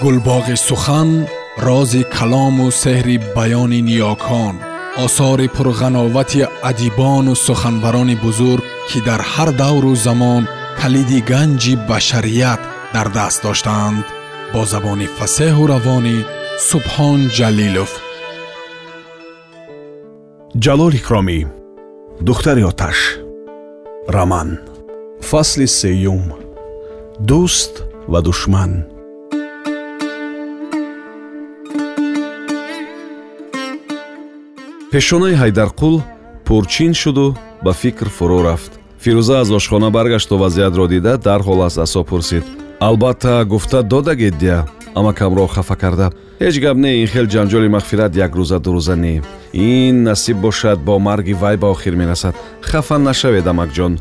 гулбоғи сухан рози калому сеҳри баёни ниёкон осори пурғановати адибону суханбарони бузург ки дар ҳар давру замон калиди ганҷи башарият дар даст доштаанд бо забони фасеҳу равонӣ субҳон ҷалилов ҷалол икромӣ духтари оташ раман фасли сеюм дӯст ва душман пешонаи ҳайдарқул пурчин шуду ба фикр фурӯ рафт. Фирӯза аз ошхона баргашту вазъиятро дида дарҳол аз асо пурсид. Албатта гуфта додагеддия амакамро хафа карда. Ҳеҷ гап не ин хел ҷанҷоли мағфират як рӯза дурӯза не. Ин насиб бошад бо марги вай ба охир мерасад. Хафа нашавед амакҷон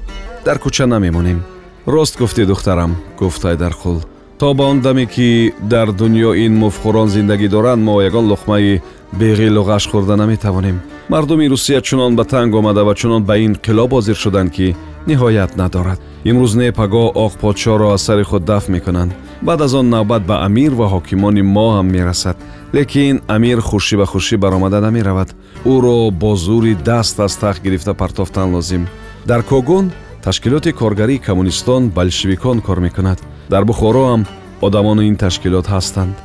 дар кӯча намемонем. Рост гуфтӣ духтарам гуфт ҳайдарқул то ба он даме ки дар дунё ин муфхӯрон зиндагӣ доранд мо ягон луқмаи беғилу ғаш хӯрда наметавонем. Мардуми русия чунон ба танг омада ва чунон ба ин қилоб ҳозир шуданд ки ниҳоят надорад. Имрӯз не пагоҳ оқ подшоҳро аз сари худ дафт мекунанд. Баъд аз он навбат ба амир ва ҳокимони мо ҳам мерасад. Лекин амир хуршӣ ба хуршӣ баромада намеравад. Ӯро бо зури даст аз тахт гирифта партофтан лозим. Дар когон ташкилоти коргарии коммунистон болшевикон кор мекунад дар бухоро ҳам одамони ин ташкилот ҳастанд.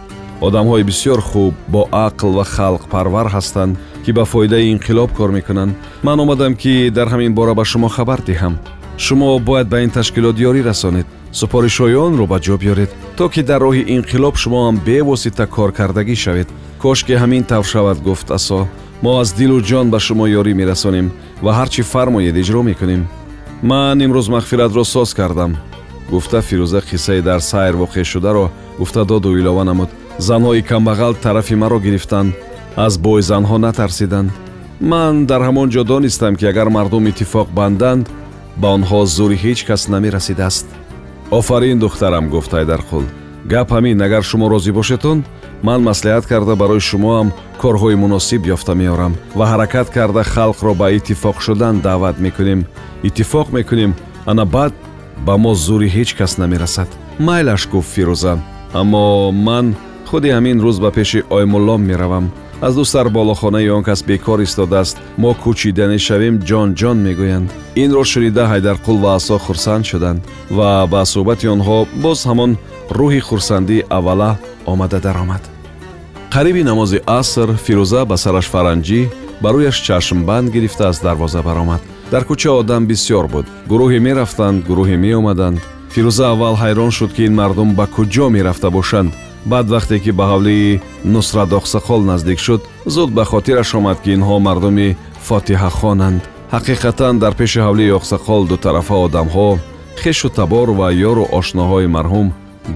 Одамҳои бисёр хуб бо ақл ва халқпарвар ҳастанд ки ба фоидаи инқилоб кор мекунанд. Ман омадам ки дар ҳамин бора ба шумо хабар диҳам. Шумо бояд ба ин ташкилот ёрӣ расонед. Супоришҳои онро ба ҷо биёред то ки дар роҳи инқилоб шумо ҳам бевосита коркардагӣ шавед. Кошки ҳамин тавр шавад гуфт асо мо аз дилу ҷон ба шумо ёрӣ мерасонем ва ҳар чӣ фармоед иҷро мекунем. Ман имрӯз мағфиратро соз кардам гуфта фирӯза қиссаи дар сайр воқеъшударо гуфта доду илова намуд. Занҳои камбағал тарафи маро гирифтанд. Аз бой занҳо натарсиданд. Ман дар ҳамон ҷо донистам ки агар мардум иттифоқ банданд ба онҳо зури ҳеҷ кас намерасидааст. Офарин духтарам гуфт ҳайдарқул гап ҳамин агар шумо розӣ бошедтон ман маслиҳат карда барои шумоам корҳои муносиб ёфта меорам ва ҳаракат карда халқро ба иттифоқ шудан даъват мекунем. Иттифоқ мекунем ана баъд ба мо зури ҳеҷ кас намерасад. Майлаш гуфт фирӯза. Аммо ман худи ҳамин рӯз ба пеши оймуллом меравам. Аз ду сар болохонаи он кас бекор истодааст. Мо кӯчидане шавем ҷон ҷон мегӯянд. Инро шунида ҳайдарқул ва асо хурсанд шуданд. Ва ба суҳбати онҳо боз ҳамон рӯҳи хурсандии аввала омада даромад. Қариби намози аср фирӯза ба сараш фаранҷӣ ба рӯяш чашмбанд гирифта аз дарвоза баромад дар кӯча одам бисьёр буд. Гурӯҳе мерафтанд гурӯҳе меомаданд. Фирӯза аввал ҳайрон шуд ки ин мардум ба куҷо мерафта бошанд. Баъд вақте ки ба ҳавлии нусрат оқсақол наздик шуд зуд ба хотираш омад ки инҳо мардуми фотиҳахонанд. Ҳақиқатан дар пеши ҳавлии оқсақол дутарафа одамҳо хешу табор ва ёру ошноҳои марҳум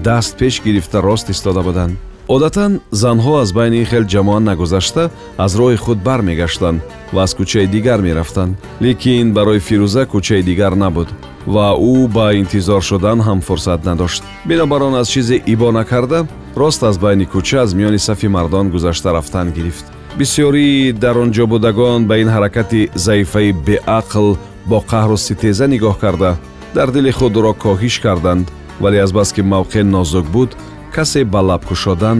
даст пеш гирифта рост истода буданд одатан занҳо аз байни ин хел ҷамоа нагузашта аз роҳи худ бармегаштанд ва аз кӯчаи дигар мерафтанд. Лекин барои фирӯза кӯчаи дигар набуд ва ӯ ба интизор шудан ҳам фурсат надошт. Бинобар он аз чизе ибо накарда рост аз байни кӯча аз миёни сафи мардон гузашта рафтан гирифт. Бисьёрии дар он ҷо будагон ба ин ҳаракати заифаи беақл бо қаҳру ситеза нигоҳ карда. Дар дили худ ӯро коҳиш карданд вале азбаски мавқеъ нозук буд касе ба лаб кушодан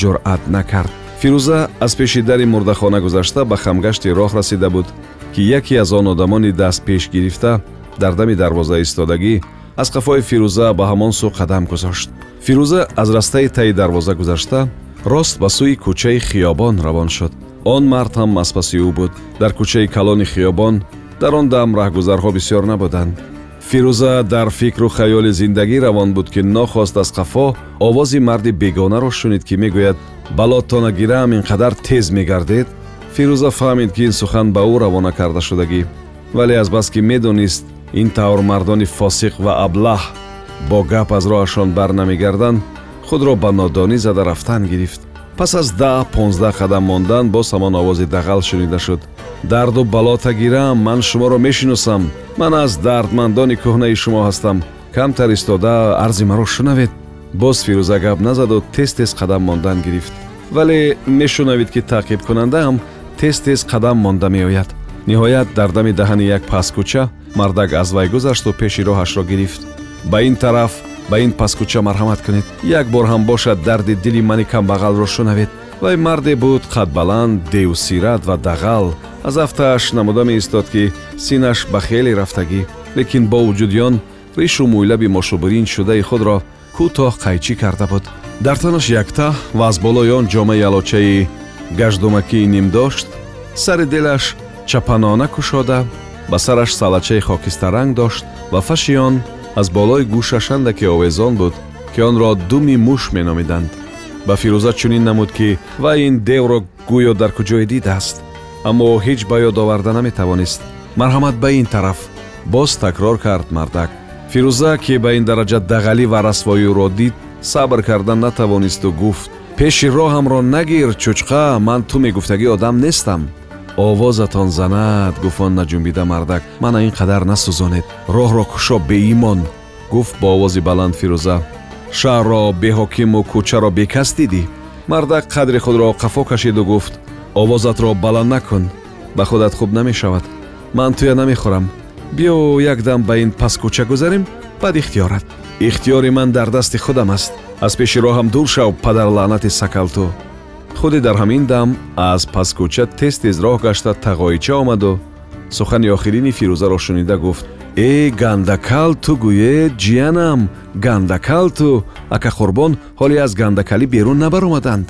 ҷуръат накард. Фирӯза аз пеши дари мурдахона гузашта ба хамгашти роҳ расида буд ки яке аз он одамони даст пеш гирифта дар дами дарвоза истодагӣ аз қафои фирӯза ба ҳамон сӯ қадам гузошт. Фирӯза аз растаи таи дарвоза гузашта рост ба сӯи кӯчаи хиёбон равон шуд. Он мард ҳам аз паси ӯ буд. Дар кӯчаи калони хиёбон дар он дам раҳгузарҳо бисьёр набуданд фирӯза дар фикру хаёли зиндагӣ равон буд ки нохост аз қафо овози марди бегонаро шунид ки мегӯяд балотона гираам ин қадар тез мегардед фирӯза фаҳмид ки ин сухан ба ӯ равона карда шудагӣ. Вале азбаски медонист ин тавр мардони фосиқ ва аблаҳ бо гап аз роҳашон бар намегарданд худро ба нодонӣ зада рафтан гирифт. Пас аз даҳ понздаҳ қадам мондан боз ҳамон овози дағал шунида шуд дарду балота гирам ман шуморо мешиносам. Ман аз дардмандони кӯҳнаи шумо ҳастам. Камтар истода арзи маро шунавед. Боз фирӯза гап назаду тез тез қадам мондан гирифт. Вале мешунавид ки таъқибкунандаам тез тез қадам монда меояд. Ниҳоят дар дами даҳани як пасткӯча мардак аз вай гузашту пеши роҳашро гирифт. Ба ин тараф ба ин паскуча марҳамат кунед. Як бор ҳам бошад дарди дили мани камбағалро шунавед вай марде буд қадбаланд девсират ва дағал. Аз афтааш намуда меистод ки синаш ба хеле рафтагӣ. Лекин бо вуҷуди он ришу мӯйлаби мошубирин шудаи худро кӯтоҳ қайчӣ карда буд. Дар танаш якта ва аз болои он ҷомаи алочаи гаждумакии ним дошт сари делаш чапанона кушода ба сараш салачаи хокистаранг дошт ва фаши он аз болои гӯшаш андаке овезон буд ки онро думи муш меномиданд ба фирӯза чунин намуд ки вай ин девро гӯё дар куҷое дидааст аммо ҳеҷ ба ёд оварда наметавонист. Марҳамат ба ин тараф. Боз такрор кард мардак. Фирӯза ки ба ин дараҷа дағалӣ ва расвоиро дид сабр карда натавонисту гуфт пеши роҳамро нагир чӯчқа ман ту мегуфтагӣ одам нестам овозатон занад гуфт он наҷунбида мардак. Мана ин қадар насӯзонед. Роҳро кушо беимон гуфт бо овози баланд фирӯза шаҳрро беҳокиму кӯчаро бекас дидӣ мардак қадри худро қафо кашиду гуфт овозатро баланд накун ба худат хуб намешавад ман туя намехӯрам. Биё якдам ба ин паскӯча гузарем баъд ихтиёрат. Ихтиёри ман дар дасти худам аст. Аз пеши роҳам дур шав падарлаънати сакалту худе дар ҳамин дам аз паскӯча тез тез роҳ гашта тағоича омаду сухани охирини фирӯзаро шунида гуфт э гандакал ту гӯед ҷиянам гандакал ту акақурбон ҳоле аз гандакалӣ берун набаромаданд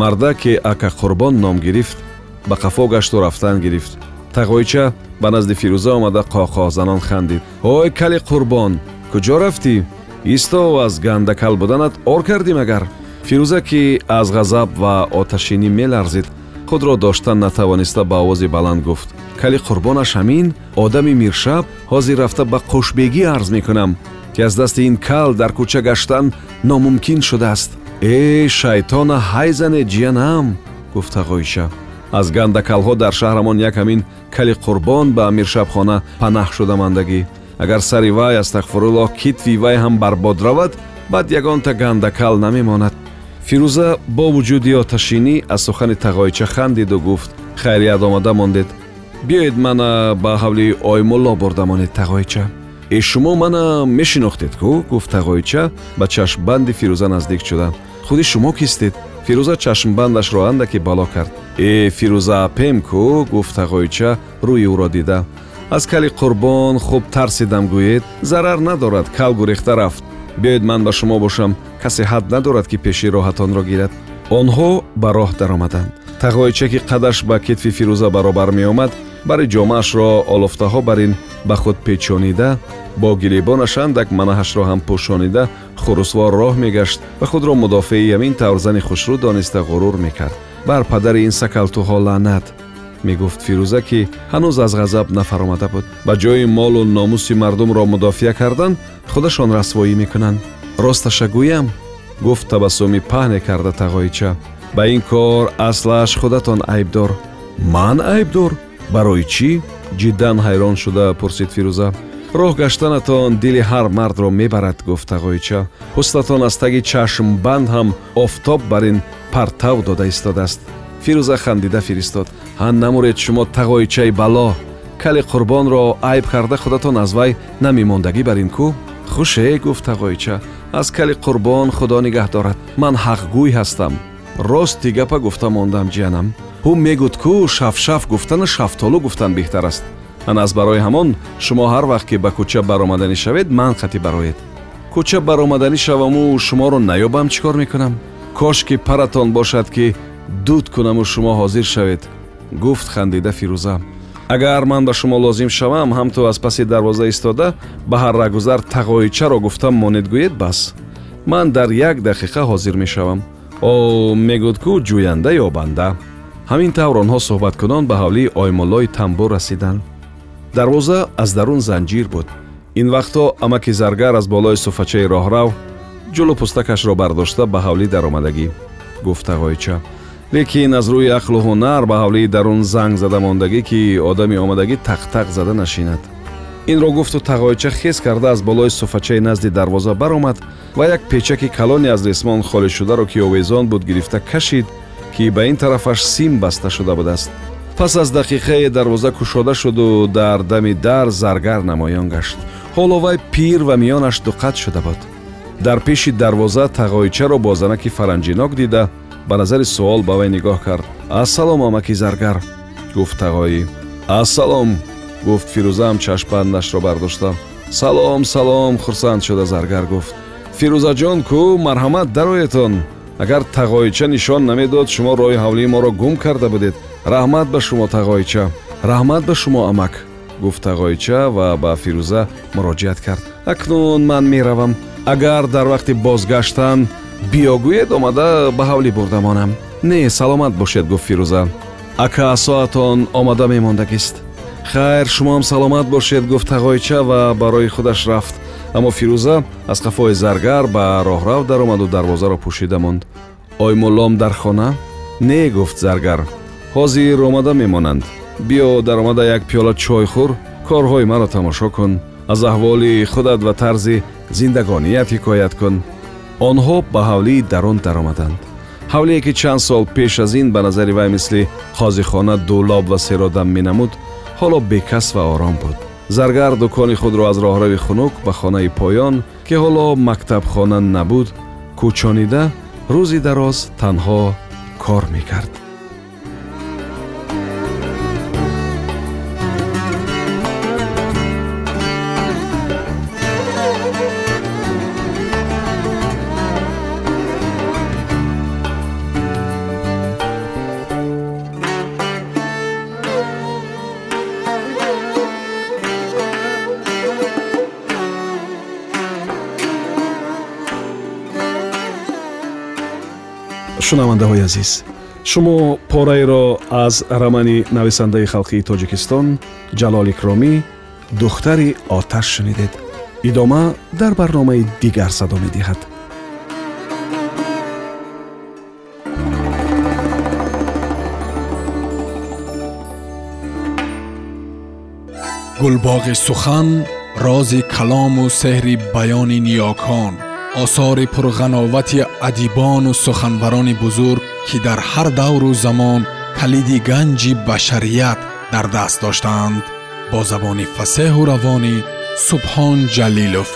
мардак ки акақурбон ном гирифт ба қафо гашту рафтан гирифт. Тағоича ба назди фирӯза омада қоқоҳзанон хандид. Ҳой кали қурбон куҷо рафтӣ? Исто аз гандакал буданат ор кардӣ магар фирӯза ки аз ғазаб ва оташинӣ меларзид худро доштан натавониста ба овози баланд гуфт. Кали қурбонаш ҳамин одами миршаб ҳозир рафта ба қушбегӣ арз мекунам ки аз дасти ин кал дар кӯча гаштан номумкин шудааст э шайтона ҳай зане ҷиянам гуфт тағоиша аз гандакалҳо дар шаҳрамон як ҳамин кали қурбон ба амиршабхона панаҳ шуда мандагӣ агар сари вай астағфируллоҳ китви вай ҳам барбод равад баъд ягонта гандакал намемонад фирӯза бо вуҷуди оташинӣ аз сухани тағоича хандиду гуфт хайрият омада мондед биёед мана ба ҳавли оймулло бурдамонед тағоича э шумо мана мешинохтед кӯ гуфт тағоича ба чашмбанди фирӯза наздик шуда. Худи шумо кистед? Фирӯза чашмбандашро андаке бало кард э фирӯза апем кӯ гуфт тағоича рӯи ӯро дида. Аз кали қурбон хуб тарсидам гӯед зарар надорад кал гурехта рафт биёед ман ба шумо бошам касе ҳад надорад ки пеши роҳатонро гирад. Онҳо ба роҳ даромаданд. Тағоича ки қадаш ба китфи фирӯза баробар меомад. Бари ҷомаашро олуфтаҳо бар ин ба худ печонида бо гиребонаш андак манаҳашро ҳам пӯшонида хурусвор роҳ мегашт ва худро мудофеи ҳамин тавр зани хушрӯ дониста ғурур мекард. Бар падари ин сакалтуҳо лаънат мегуфт фирӯза ки ҳанӯз аз ғазаб нафаромада буд. Ба ҷои молу номуси мардумро мудофиа кардан худашон расвоӣ мекунанд. Росташа гӯям гуфт табассуми паҳне карда тағоича. Ба ин кор аслаш худатон айбдор ман айбдор? Барои чӣ ҷиддан ҳайрон шуда пурсид фирӯза. Роҳ гаштанатон дили ҳар мардро мебарад гуфт тағоича. Ҳуснатон аз таги чашмбанд ҳам офтоб бар ин партав дода истодааст фирӯза хандида фиристод. Ҳа намуред шумо тағоичаи бало кали қурбонро айб карда худатон аз вай намемондагӣ бар ин кӯ хуше гуфт тағоича аз кали қурбон худо нигаҳ дорад. Ман ҳақгӯй ҳастам. Рости гапа гуфта мондам ҷиянам. Ӯ мегӯд кӯ шафшаф гуфтану шафтолу гуфтан беҳтар аст. Ан аз барои ҳамон шумо ҳар вақт ки ба кӯча баромаданӣ шавед ман қатӣ бароед. Кӯча баромаданӣ шаваму шуморо наёбам чӣ кор мекунам? Кош ки паратон бошад ки дуд кунаму шумо ҳозир шавед гуфт хандида фирӯза. Агар ман ба шумо лозим шавам ҳамту аз паси дарвоза истода ба ҳаррагузар тағоичаро гуфтам монед гӯед бас. Ман дар як дақиқа ҳозир мешавам. О мегӯд кӯ ҷӯянда ё банда. Ҳамин тавр онҳо суҳбаткунон ба ҳавлии оймуллои тамбур расиданд дарвоза аз дарун занҷир буд. Ин вақтҳо амаки заргар аз болои суфачаи роҳрав ҷулу пустакашро бардошта ба ҳавлӣ даромадагӣ гуфт тағоича лекин аз рӯи ақлу ҳунар ба ҳавлии дарун занг зада мондагӣ ки одами омадагӣ тақтақ зада нашинад. Инро гуфту тағоича хез карда аз болои суфачаи назди дарвоза баромад ва як печаки калони аз рисмон холишшударо ки овезон буд гирифта кашид ки ба ин тарафаш сим баста шуда будааст. Пас аз дақиқае дарвоза кушода шуду дар дами дар заргар намоён гашт. Ҳоло вай пир ва миёнаш дуқат шуда буд. Дар пеши дарвоза тағоичаро бо занаки фаранҷинок дида ба назари суол ба вай нигоҳ кард. Ассалом амаки заргар! гуфт тағоӣ ассалом! гуфт фирӯзаам чашмбандашро бардошта. Салом салом! хурсанд шуда заргар гуфт. Фирӯзаҷон кӯ марҳамат дароятон. Агар тағоича нишон намедод шумо роҳи ҳавлии моро гум карда будед. Раҳмат ба шумо тағоича. Раҳмат ба шумо амак! гуфт тағоича ва ба фирӯза муроҷиат кард. Акнун ман меравам. Агар дар вақти бозгаштан биёгӯед омада ба ҳавлӣ бурда монам не саломат бошед гуфт фирӯза. Ака асоатон омада мемондагист. Хайр шумоам саломат бошед гуфт тағоича ва барои худаш рафт. Аммо фирӯза аз қафои заргар ба роҳрав даромаду дарвозаро пӯшида монд. Ой муллом дар хона? Не гуфт заргар. Ҳозир омада мемонанд. Биё даромада як пиёла чойхӯр корҳои маро тамошо кун. Аз аҳволи худат ва тарзи зиндагоният ҳикоят кун онҳо ба ҳавлии дарун даромаданд. Ҳавлие ки чанд сол пеш аз ин ба назари вай мисли қозихона дулоб ва серодам менамуд ҳоло бекас ва ором буд. Заргар дукони худро аз роҳрави хунук ба хонаи поён ки ҳоло мактабхона набуд кӯчонида рӯзи дароз танҳо кор мекард шунавандаҳои азиз шумо пораеро аз рамани нависандаи халқии тоҷикистон ҷалол икромӣ духтари оташ шунидед. Идома дар барномаи дигар садо медиҳад. Гулбоғи сухан рози калому сеҳри баёни ниёкон осори пурғановати адибону суханбарони бузург ки дар ҳар давру замон калиди ганҷи башарият дар даст доштаанд. Бо забони фасеҳу равонӣ субҳон ҷалилов